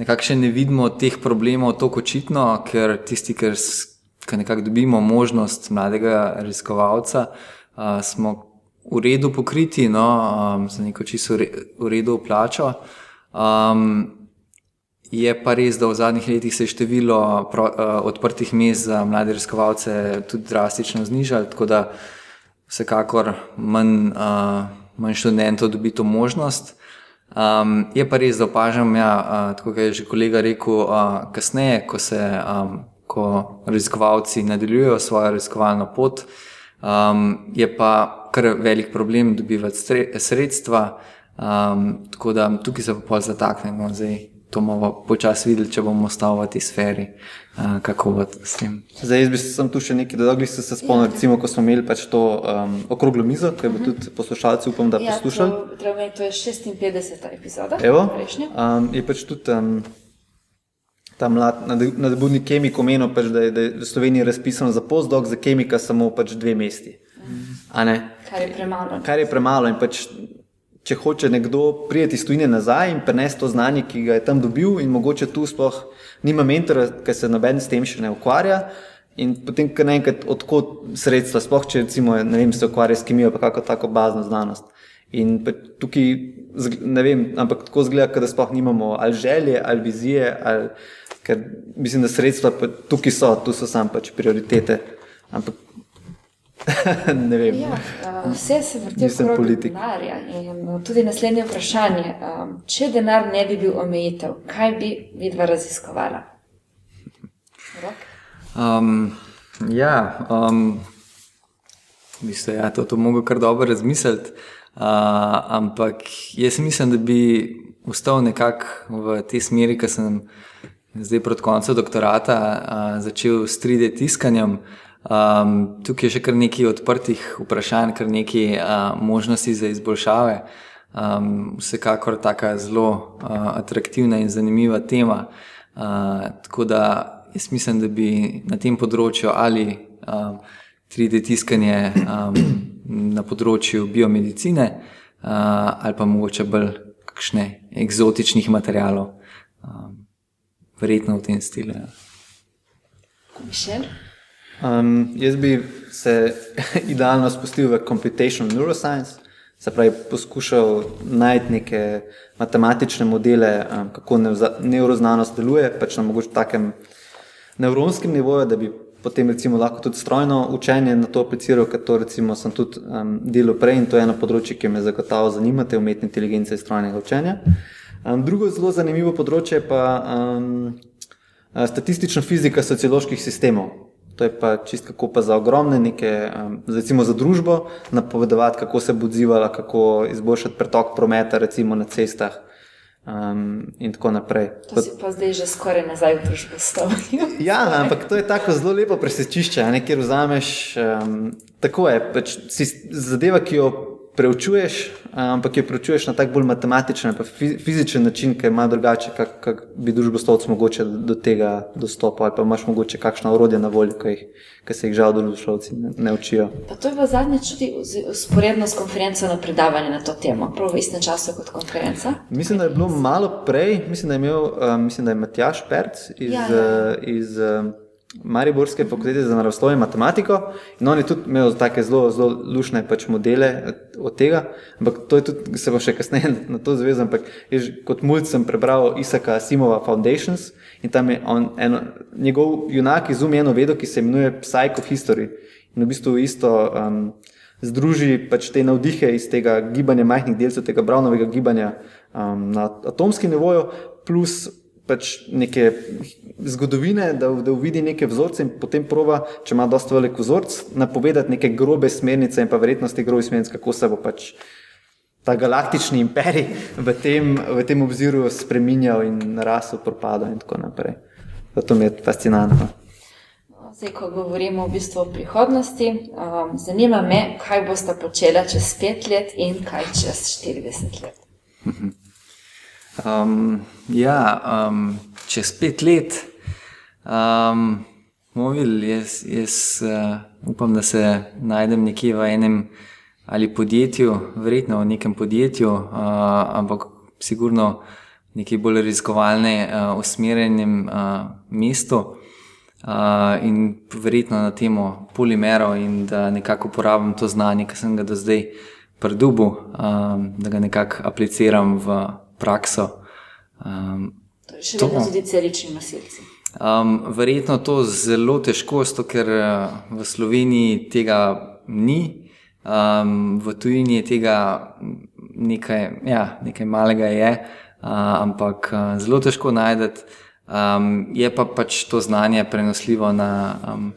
nekako še ne vidimo teh problemov tako očitno, ker tisti, ki nekako dobimo možnost mladega raziskovalca, uh, smo v redu pokriti, no, um, za neko čisto v redu plačo. Um, je pa res, da v zadnjih letih se je število pro, uh, odprtih mest za mlade raziskovalce tudi drastično znižalo, tako da vsekakor manj, uh, manj študentov dobi to možnost. Um, je pa res, da opažam, ja, uh, tako kot je že kolega rekel, uh, kasneje, ko se um, ko raziskovalci nadaljujejo svojo raziskovalno pot, um, je pa kar velik problem dobivati sredstva. Um, tako da tukaj se pa pol zataknemo. Zdaj to bomo počasi videli, če bomo ostali v tej sferi, uh, kako bo s tem. Zdaj, jaz bi sem tu še nekaj dodal, ste se spomnili, Ja. recimo, ko smo imeli pač to um, okroglo mizo, ki Mhm. bo tudi poslušalci, upam, da Ja, poslušali. to, treba imeti, to je 56. epizoda. Evo, um, je pač tudi um, ta mlad nad- nadobudni kemik omenil, pač, da, je, da je v Sloveniji razpisano za postdoc, za kemika samo pač dve mesti. Kar je premalo. Kar je premalo. In pač, če hoče nekdo priti iz tujine nazaj in prenesti to znanje, ki ga je tam dobil, in mogoče tu sploh nima mentora, ker se noben s tem še ne ukvarja. In potem, kar naenkrat, odkot sredstva, sploh če recimo, vem, se ukvarja s kemijo, pa kako tako bazno znanost. In pa tukaj, ne vem, ampak tako zgleda, da sploh nimamo ali želje, ali vizije, ali, ker mislim, da sredstva pa tukaj so, tu so sam pač prioritete. Ampak ne vem. Ja, uh, vse se vrti okrog denarja. In uh, tudi naslednje vprašanje. Um, če denar ne bi bil omejitev, kaj bi vidva raziskovala? Rok? Um, ja, um, v bistvu, ja, to, to mogo kar dobro razmisliti. Uh, ampak jaz mislim, da bi ostal nekako v tej smeri, ki sem zdaj proti koncu doktorata uh, začel s 3D tiskanjem. Um, tukaj je še kar nekaj odprtih vprašanj, kar nekaj uh, možnosti za izboljšave. Um, vsekakor taka zelo uh, atraktivna in zanimiva tema. Uh, tako da jaz mislim, da bi na tem področju ali um, 3D tiskanje um, na področju biomedicine uh, ali pa mogoče bolj kakšne eksotičnih materialov, um, verjetno v tem stilu. Ja. Mišel? Um, jaz bi se idealno spustil v computational neuroscience, se pravi, poskušal najti neke matematične modele, um, kako nevroznanost deluje, pač na mogoče takem nevronskem nivoju, da bi potem recimo lahko tudi strojno učenje na to apliciral, ker to recimo sem tudi um, delal prej in to je eno področje, ki me zagotovo zanima, te umetne inteligence in strojnega učenja. Um, drugo zelo zanimivo področje je pa um, a, statistična fizika socioloških sistemov. To je pa čist kako pa za ogromne neke, um, recimo za družbo, napovedovati, kako se bo odzivala, kako izboljšati pretok prometa, recimo na cestah um, in tako naprej. To si pa zdaj že skoraj nazaj v družbo stavil. Ja, ampak to je tako zelo lepo presečišče, ne, kjer vzameš. Um, tako je, pač si zadeva, ki jo preučuješ, ampak jo preučuješ na tak bolj matematičen, pa fi- fizičen način, ki je malo drugače, kak, kak bi družboslovci mogoče do tega dostopali, ali pa imaš mogoče kakšna orodja na voljo, ki, jih, ki se jih žal družboslovci ne, ne učijo. Pa to je pa zadnjič tudi usporedno s konferenco na predavanje na to temo, prav v istem času kot konferenca. Mislim, da je bilo malo prej, mislim, da je imel, um, mislim, da je Matjaš Perc iz, Ja, ja, ja. iz um, Mariborske fakultete za naravoslovje in matematiko in on je tudi imel take zelo, zelo lušne pač modele od tega, ampak to je tudi, se bo še kasneje na to zavezal, ampak že kot mulj sem prebral Isaka Asimova Foundations in tam je on eno, njegov junak izumi eno vedo, ki se imenuje Psychohistory. In v bistvu isto um, združi pač te navdihe iz tega gibanja majhnih delcev, tega Brownovega gibanja um, na atomskem nivoju, plus pač neke zgodovine, da, da uvidi neke vzorce in potem prova, če ima dosta velik vzorc, napovedati neke grobe smernice in pa verjetnosti grobih smernic, kako se bo pač ta galaktični imperij v tem, v tem obziru spreminjal in rasel, propadal in tako naprej. Zato mi je fascinantno. Zdaj, ko govorimo v bistvu o prihodnosti, um, zanima me, kaj boste počela čez pet let in kaj čez 40 let. Um, ja, um, čez pet let, um, bomo videli, jaz, jaz uh, upam, da se najdem nekje v enem ali podjetju, verjetno v nekem podjetju, uh, ampak sigurno nekaj bolj raziskovalne, uh, usmerjenem uh, mestu. Uh, in verjetno na temo polimerov, in da nekako uporabim to znanje, ki sem ga do zdaj pridobil, um, da ga nekako apliciram v prakso. Um, To je še To vedno bo. tudi celični nosilci. Um, verjetno to zelo težko, zato ker uh, v Sloveniji tega ni, um, v tujini je tega nekaj, ja, nekaj malega, je, uh, ampak uh, zelo težko najdete. Um, je pa pač to znanje prenosljivo na um,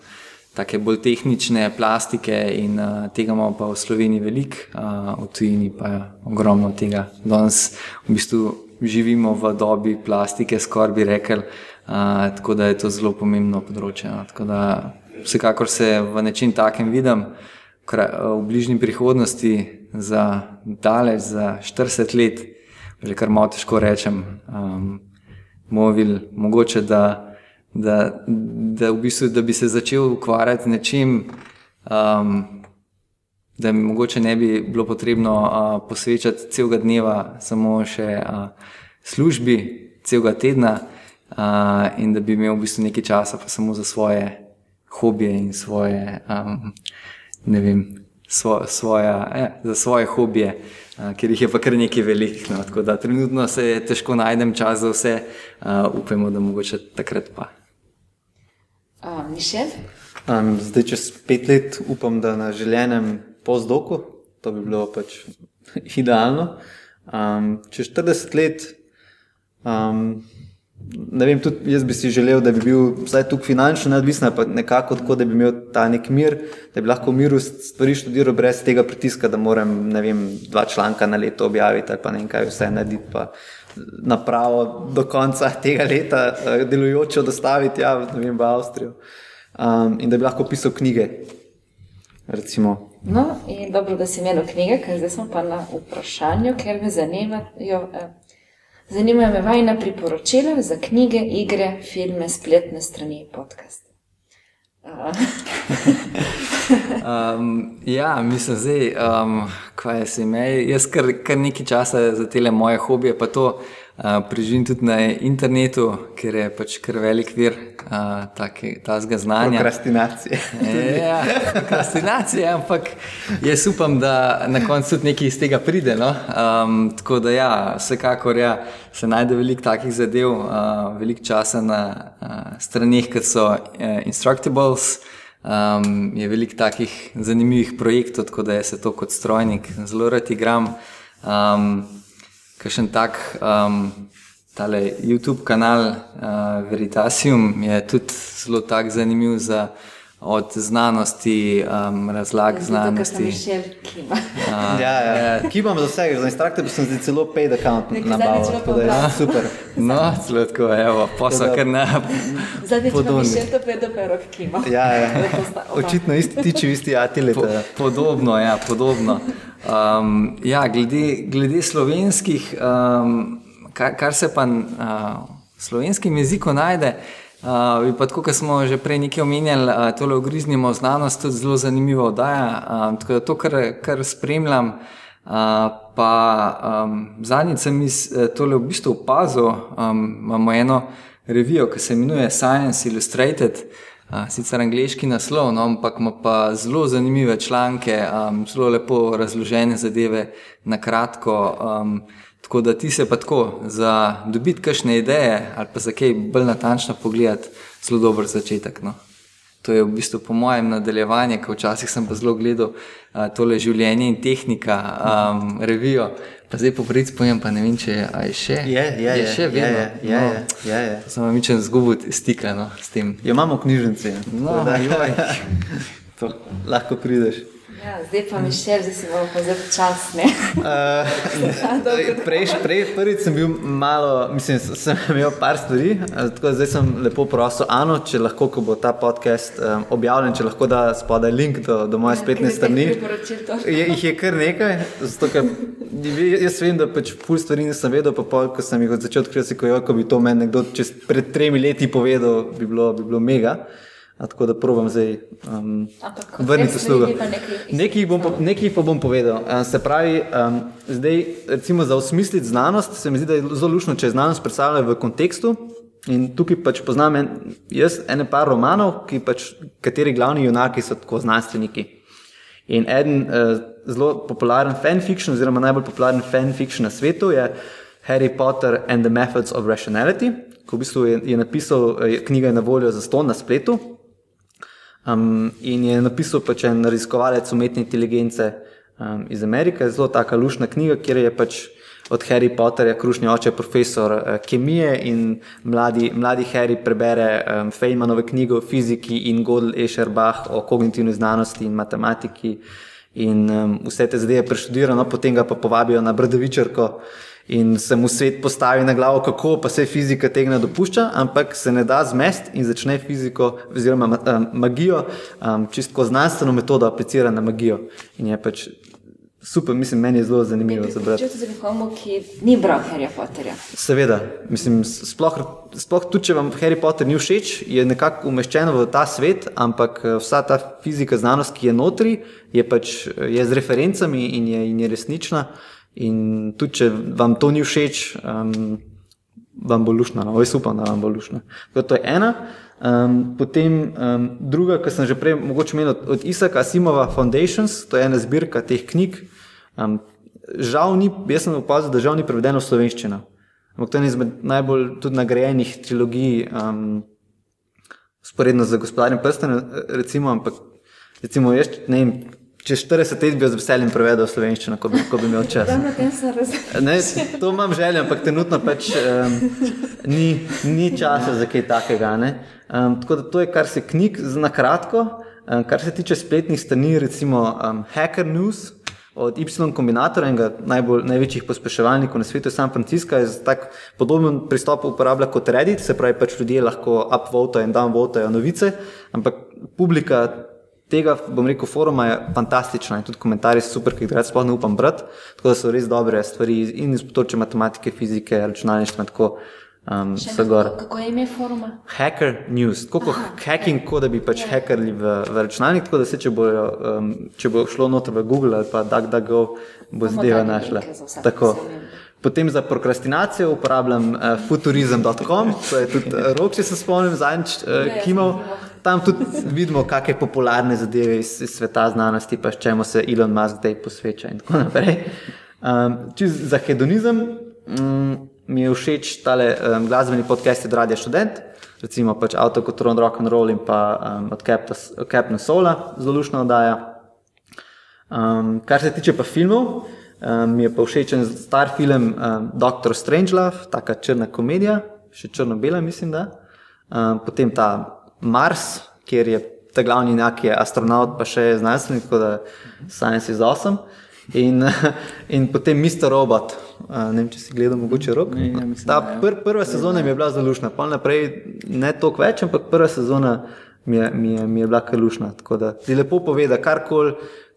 take bolj tehnične plastike in uh, tega imamo pa v Sloveniji veliko, uh, v tujini pa je ogromno tega. Danes v bistvu živimo v dobi plastike, skoraj bi rekel, uh, tako da je to zelo pomembno področje. No. Tako da vsekakor se v nečem takem vidim v bližnji prihodnosti za daleč, za 40 let, že kar malo težko rečem, um, movil, mogoče da da, da, v bistvu, da bi se začel ukvarjati nečim, um, da mi mogoče ne bi bilo potrebno uh, posvečati celega dneva samo še uh, službi, celega tedna, uh, in da bi imel v bistvu nekaj časa pa samo za svoje hobije in svoje, um, ne vem, svo, svoja, eh, za svoje hobije. Uh, ker jih je pa kar nekaj velikih. No, tako da trenutno se težko najdem čas za vse, uh, upajmo, da mogoče takrat pa. Uh, Mišel? Um, zdaj, čez pet let, upam, da na željenem pozdoku, to bi bilo pač idealno. Um, čez 40 let, um, ne vem, tudi jaz bi si želel, da bi bil vsaj tukaj finančno neodvisen, pa nekako tako, da bi imel ta nek mir, da bi lahko v miru stvari študiral brez tega pritiska, da moram, ne vem, dva članka na leto objaviti ali pa ne vem kaj vse narediti napravo do konca tega leta, uh, delujočo, dostaviti ja, vem, v Avstrijo. Um, in da bi lahko pisal knjige. Recimo. No, in dobro, da si imel knjige, ker zdaj smo pa na vprašanju, ker me zanimajo. Eh, zanimajo me vajna priporočila za knjige, igre, filme, spletne strani, podcast. um, ja, mislim, da um, je se ime. Jaz kar, kar nekaj časa za te moje hobije, pa to preživim tudi na internetu, ker je pač kar velik vir uh, tega znanja. Prokrastinacije. ja, prokrastinacije, ampak jaz upam, da na koncu tudi nekaj iz tega pride. No? Um, tako da, ja, vsekakor ja, se najde veliko takih zadev, uh, veliko časa na uh, stranih, kot so uh, Instructables. Um, je veliko takih zanimivih projektov, tako da se to kot strojnik zelo rad igram. Um, Kakšen tak um, YouTube kanal uh, Veritasium je tudi zelo tak zanimiv za od znanosti, um, razlag ja, znanosti. Uh, ja, ja. ja. Ki imam za vse, za instruktorje sem zdaj celo paid account na bavu. Ja, super. No, celo tako, evo, posla kar na podobno. Zdaj še to pedo perok kima. Ja, ja. Očitno isti tiči, isti atili. Po, podobno, ja, podobno. Um, ja, glede, glede slovenskih, um, kar, kar se pa uh, v slovenskem jeziku najde, Uh, pa tako, kot smo že prej nekaj omenjali, uh, tole ogriznimo znanost, tudi zelo zanimiva oddaja. Uh, tako da to, kar, kar spremljam, uh, pa um, zadnjič sem tole v bistvu opazil, um, imamo eno revijo, ki se imenuje Science Illustrated, uh, sicer angliški naslov, no, ampak ima pa zelo zanimive članke, um, zelo lepo razložene zadeve na kratko. Um, Tako da ti se pa tako za dobiti kakšne ideje ali pa za kaj bolj natančno pogledati, zelo dober začetek. No. To je v bistvu po mojem nadaljevanje, ker včasih sem pa zelo gledal uh, tole življenje in tehnika, um, revijo. Pa zdaj po pricu pojem, pa ne vem, če je, je še. Je, je, je še vedno. Je, je, no, je, je, je. Samo mi če zgubiti stika no, s tem. Jo imamo knjižnice. No, da, lahko prideš. Ja, zdaj pa mi še, zdaj si bomo pa zelo časni. Uh, prej, prej, prvič sem bil malo, mislim, sem imel par stvari, tako da zdaj sem lepo prosil Ano, če lahko, ko bo ta podcast um, objavljen, če lahko da spodaj link do, do moje ja, spletne strani. Je, jih je kar nekaj, zato ker jaz vem, da pač pol stvari nisem vedel, pa pol, ko sem jih začel odkriti, ko, ko bi to meni nekdo čez pred tremi leti povedal, bi bilo, bi bilo mega. A, tako da probujem zdaj um, vrniti službo. Nekaj, nekaj pa bom povedal. Um, se pravi, um, zdaj, recimo za osmisliti znanost, se mi zdi, da je zelo lušno, če znanost predstavlja v kontekstu. In tukaj pač poznam en, jaz ene par romanov, ki pač, kateri glavni junaki so tako znanstveniki. In eden uh, zelo popularen fanfiction, oziroma najbolj popularen fanfiction na svetu je Harry Potter and the Methods of Rationality, ki v bistvu je, je napisal, je, knjiga je na voljo za ston na spletu. Um, in je napisal pač en raziskovalec umetne inteligence um, iz Amerike, zelo taka lušna knjiga, kjer je pač od Harry Potterja, krušnja oče, profesor uh, kemije in mladi, mladi Harry prebere um, Feynmanove knjige o fiziki in Godel Escherbach o kognitivni znanosti in matematiki in um, vse te zadeve preštudira, no potem ga pa povabijo na Brdovičarko in se mu svet postavi na glavo, kako pa se fizika tega ne dopušča, ampak se ne da zmest in začne fiziko oziroma um, magijo, um, čistko znanstveno metodo aplicira na magijo. In je pač super, mislim, meni je zelo zanimivo za brati. Če za nekomu, ki ni bral Harry Potterja. Seveda, mislim, sploh, sploh tudi, če vam Harry Potter ni všeč, je nekako umeščeno v ta svet, ampak eh, vsa ta fizika, znanost, ki je notri, je pač je z referencami in je, in je resnična. In tudi, če vam to ni všeč, um, vam bo lušno, no, jaz upam, da vam bo lušno. To je ena. Um, potem um, druga, ki sem že prej mogoče omenil, od Isaka Asimova Foundations, to je ena zbirka teh knjig. Um, žal ni, jaz sem opazil, da žal ni prevedeno v slovenščino. Ampak to je ena izmed najbolj tudi nagrajenih trilogij, um, sporedno z gospodarjem prstenem, recimo, ampak recimo, jaz ne vem. Čez 40 let bi jo z veseljem prevedel v slovenščino, ko bi, ko bi imel čas. Ne, to imam željo, ampak trenutno pač um, ni, ni časa za kaj takega. Um, tako da to je, kar se knjig zna kratko. Um, kar se tiče spletnih strani, recimo um, Hacker News od Y kombinatorja, enega najbolj, največjih pospeševalnikov na svetu, San Francisco, je tak podoben pristop uporablja kot Reddit, se pravi, pač ljudje lahko upvotajo in downvotajo novice, ampak publika tega, bom rekel, foruma je fantastična in tudi komentarji so super, ki jih zdaj sploh ne upam brati. Tako da so res dobre stvari in iz področja matematike, fizike, računalništva. Um, kako, kako je ime foruma? Hacker News, tako kot hacking, kot da bi pač yeah. Ja. hackerli v, v računalnik. Tako da se, če bo, um, če bo šlo noter v Google ali pa DuckDuckGo, bo zdaj našla. Tako. Potem za prokrastinacijo uporabljam uh, futurizem.com, to je tudi uh, rok, če se spomnim, zadnjič uh, kimal tam tudi vidimo, kakšne popularne zadeve iz, iz sveta znanosti, pa čemu se Elon Musk zdaj posveča. In tako naprej. Um, za hedonizem um, mi je všeč tale um, glasbeni podcast od Radia Student, recimo pač Auto Control Rock and Roll in pa um, od Captain Sola, zelo lušna oddaja. Um, kar se tiče pa filmov, um, mi je pa všeč en star film um, Doctor Strangelove, taka črna komedija, še črno-bela, mislim. Da. Um, potem ta Mars, kjer je ta glavni enak, je astronaut, pa še znanstvenik, tako da Science is awesome. In, in potem Mr. Robot, ne vem, če si gledal, mogoče rok. Ne, ja, mislim, ta ja. pr, prva sezona mi je bila zelo lušna, pa naprej ne toliko več, ampak prva sezona mi je, mi je, mi je bila kar lušna. Tako da ti lepo pove, da karkoli,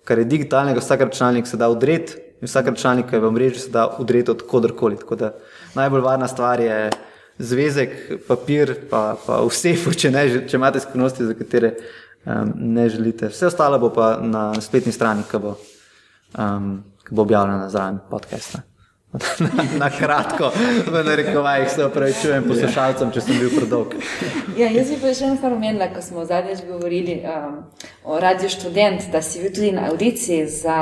kar je digitalnega, vsak računalnik se da udreti, vsak računalnik, ki je v mreži, se da udreti od kodarkoli. Tako da najbolj varna stvar je zvezek, papir, pa, pa vse, če, ne, če imate skrivnosti, za katere um, ne želite. Vse ostalo bo pa na spletni strani, ki bo, um, bo objavljena zraven podcasta. na, na kratko, v narekovajih se opravičujem poslušalcem, če sem bil predolg. ja, jaz bi pa še stvar omenila, ko smo zadnjič govorili um, o Radio Student, da si bil tudi na audiciji za,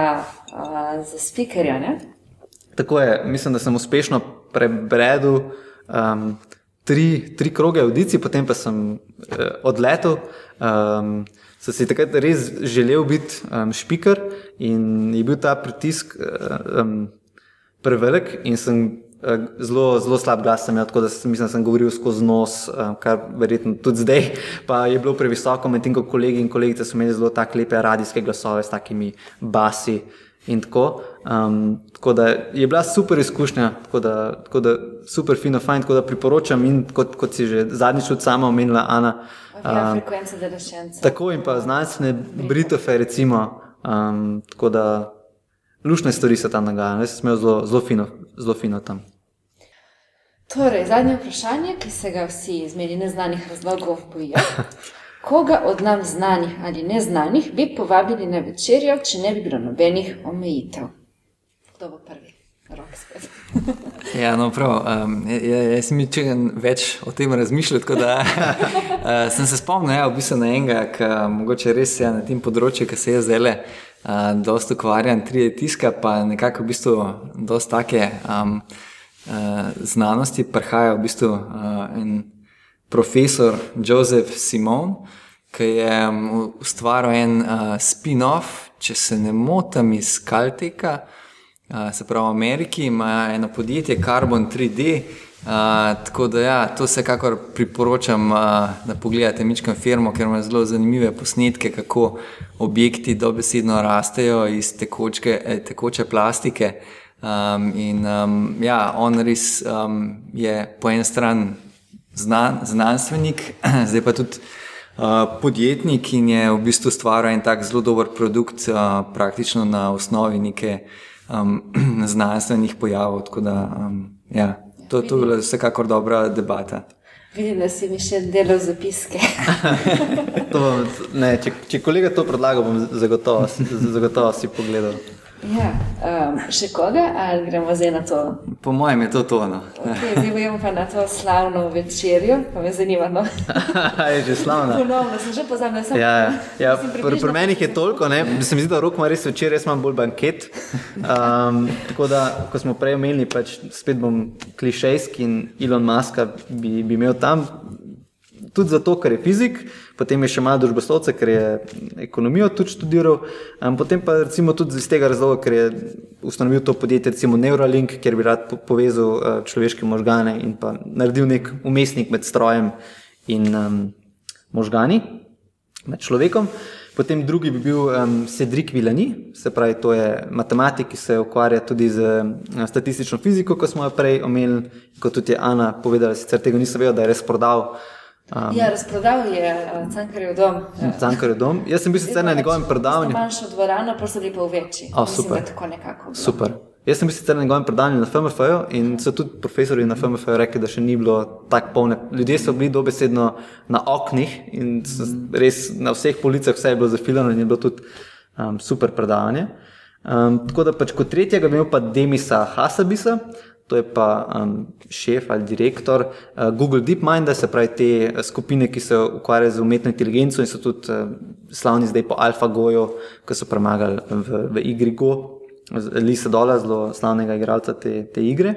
uh, za speakerja. Ne? Tako je, mislim, da sem uspešno prebredel um, tri, tri kroge audicij, potem pa sem uh, odletel. Um, sem si takrat res želel biti um, špiker in je bil ta pritisk uh, um, prevelik in sem. Zelo, zelo slab glas imel, tako da sem, mislim, sem govoril skozi nos, kar verjetno tudi zdaj, pa je bilo previsoko, medtem ko kolegi in kolegice so imeli zelo tako lepe radijske glasove s takimi basi in tako. Um, tako da je bila super izkušnja, tako da, tako da super, fino, fajn, tako da priporočam in kot, kot si že zadnjič od sama omenila, Ana. Ja, um, frekvence delešence. Tako in pa znanstvene britofe, recimo. Um, tako da lušne stvari se tam nagajajo, jaz sem imel zelo, zelo, fino, zelo fino tam. Torej, zadnje vprašanje, ki se ga vsi iz meni neznanih razlogov bojijo. Koga od nam znanih ali neznanih bi povabili na večerjo, če ne bi bilo nobenih omejitev? Kdo bo prvi? ja, no, prav. Um, jaz sem če več o tem razmišljal, tako da uh, sem se spomnil, ja, v bistvu na enega, ki mogoče res je ja, na tem področju, ki se je zdaj uh, dosta ukvarjal, tri tiska, pa nekako v bistvu dosta take um, uh, znanosti prihaja v bistvu uh, profesor Jozef Simon, ki je ustvaril en uh, spin-off, če se ne motim, iz Kaltika uh, se pravi v Ameriki, ima eno podjetje Carbon 3D. Uh, tako da, ja, to vsekakor priporočam, uh, da pogledate Mičkam firmo, ker ima zelo zanimive posnetke, kako objekti dobesedno rastejo iz tekočke, eh, tekoče plastike. Um, in um, ja, on res um, je po eni strani znan, znanstvenik, zdaj pa tudi uh, podjetnik in je v bistvu stvaril en tak zelo dober produkt, uh, praktično na osnovi neke um, znanstvenih pojavov. Tako da, um, ja, to, to je bila vsekakor dobra debata. Vidim, da si mi še delal zapiske. bom, ne, če, če kolega to predlaga, bom zagotovo, zagotovo si pogledal. Ja, um, še koga, ali gremo zdaj na to? Po mojem je to tono. Okay, zdaj bomo pa na to slavno večerjo, pa me zanima. No. je že slavna. Ponovno sem že pozabila, da sem ja, ja, pri, pri meni je toliko, ne? se mi zdi, da rok ima res večer, jaz imam bolj banket. Um, tako da, ko smo prej omenili, pač spet bom klišejski in Elon Musk bi, bi imel tam tudi zato, ker je fizik, potem je še malo družboslovce, ker je ekonomijo tudi študiral, um, potem pa recimo tudi iz tega razloga, ker je ustanovil to podjetje, recimo Neuralink, kjer bi rad povezal uh, človeške možgane in pa naredil nek umestnik med strojem in um, možgani, med človekom. Potem drugi bi bil um, Cedric Villani, se pravi, to je matematik, ki se ukvarja tudi z uh, statistično fiziko, kot smo jo prej omenili, kot tudi je Ana povedala, sicer tega nisem vedel, da je res prodal. Um, ja, razprodal je uh, Cankarjev dom. Cankarjev dom. Jaz sem bil sicer na njegovem predavanju. Manjša dvorana, pa so v večji. Oh, super. super. Jaz sem bil sicer na njegovem predavanju na FMF-ju in so tudi profesori na FMF-ju rekli, da še ni bilo tako polne. Ljudje so bili dobesedno na oknih in res na vseh policah vse je bilo zafilano in je bilo tudi um, super predavanje. Um, tako da pač kot tretjega bi imel pa Demisa Hasabisa, to je pa um, šef ali direktor uh, Google DeepMind, se pravi te uh, skupine, ki se ukvarjajo z umetno inteligenco in so tudi uh, slavni zdaj po AlphaGoju, ki so premagali v, v igri Go, Lisa Dola, zelo slavnega igralca te, te igre.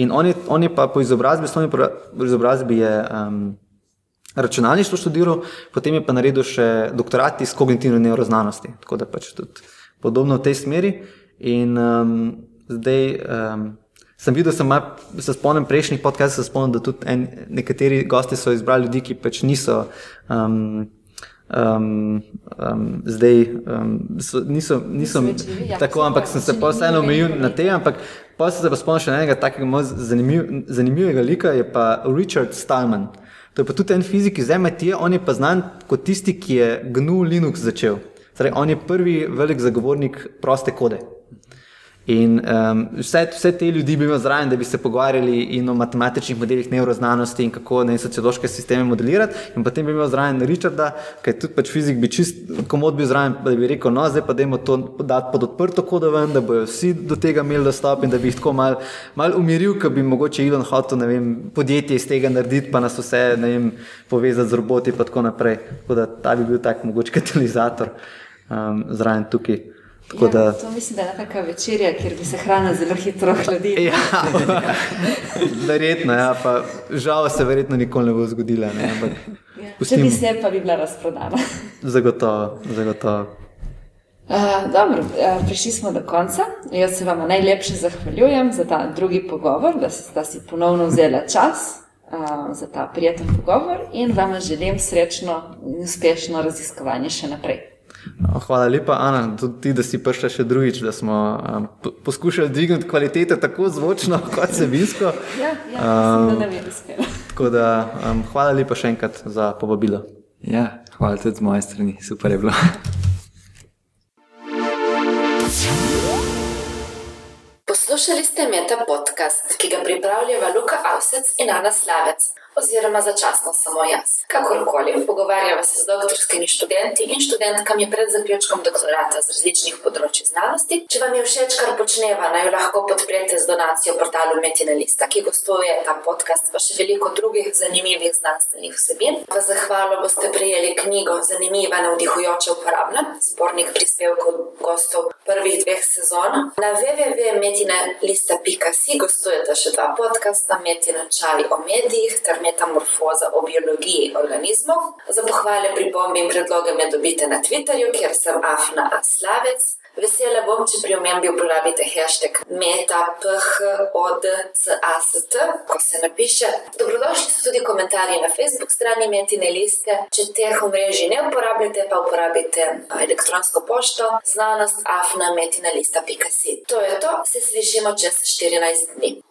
In on je, on je pa po izobrazbi, osnovni izobrazbi je um, računalništvo študiral, potem je pa naredil še doktorat iz kognitivne neuroznanosti, tako da pač tudi podobno v tej smeri. In um, zdaj. Um, sem videl, sem mal, se spomnim prejšnjih podcastov, se spomnim, da tudi en, nekateri gosti so izbrali ljudi, ki pač niso. Um, Um, um, zdaj um, so, niso, niso ja, tako, ampak sem se pa vseeno omejil na te. Ampak pa sem se pa spomnil še enega takega zanimiv, zanimivega lika, je pa Richard Stallman. To je pa tudi en fizik iz MIT, on je pa znan kot tisti, ki je GNU Linux začel. Torej, on je prvi velik zagovornik proste kode. In um, vse, vse te ljudi bi imel zraven, da bi se pogovarjali o matematičnih modelih neuroznanosti in kako ne sociološke sisteme modelirati. In potem bi imel zraven Richarda, ki je tudi pač fizik, bi čist komod bil zraven, da bi rekel, no, zdaj pa dajmo to dati pod odprto kodo ven, da bojo vsi do tega imeli dostop in da bi jih tako mal, mal umiril, ker bi mogoče Elon hotel, ne vem, podjetje iz tega narediti, pa nas vse, ne vem, povezati z roboti in tako naprej. Tako da ta bi bil tak mogoče katalizator um, zraven tukaj. Ja, da... To mislim, da je neka večerja, kjer bi se hrana zelo hitro hladila. Ja, verjetno, ja, pa žal se verjetno nikoli ne bo zgodila. Ne, ampak, ja. Pustim... Če bi se, pa bi bila razprodana. zagotovo, zagotovo. Uh, dobro, uh, prišli smo do konca. Jaz se vam najlepše zahvaljujem za ta drugi pogovor, da ste si ponovno vzeli čas uh, za ta prijeten pogovor in vam želim srečno in uspešno raziskovanje še naprej. No, hvala lepa, Ana, tudi ti, da si prišla še drugič, da smo um, poskušali dvigniti kvaliteto tako zvočno kot sebinsko. ja, ja, um, da ne bi uspela. Tako da um, hvala lepa še enkrat za povabilo. Ja, hvala tudi z moje strani, super je bilo. Poslušali ste Meta podcast, ki ga pripravljajo Luka Avsec in Ana Slavec oziroma začasno samo jaz. Kakorkoli, pogovarjava se z doktorskimi študenti in študentkami pred zaključkom doktorata z različnih področji znanosti. Če vam je všeč, kar počneva, naj jo lahko podprete z donacijo portalu Metina Lista, ki gostuje ta podcast, pa še veliko drugih zanimivih znanstvenih vsebin. V zahvalo boste prejeli knjigo Zanimiva, navdihujoča, uporabna, zbornik prispevkov gostov prvih dveh sezon. Na www.metina.si gostujete še dva podcasta, Metina Čali o medijih ter metamorfoza o biologiji organizmov. Za pohvale, pripombe in predloge me dobite na Twitterju, kjer sem Afna Aslavec. Vesela bom, če pri omembi uporabite hashtag metaphodcast, ko se napiše. Dobrodošli so tudi komentarji na Facebook strani Metine liste. Če teh omrežij ne uporabljate, pa uporabite elektronsko pošto znanost afna metina lista.si. To je to, se slišimo čez 14 dni.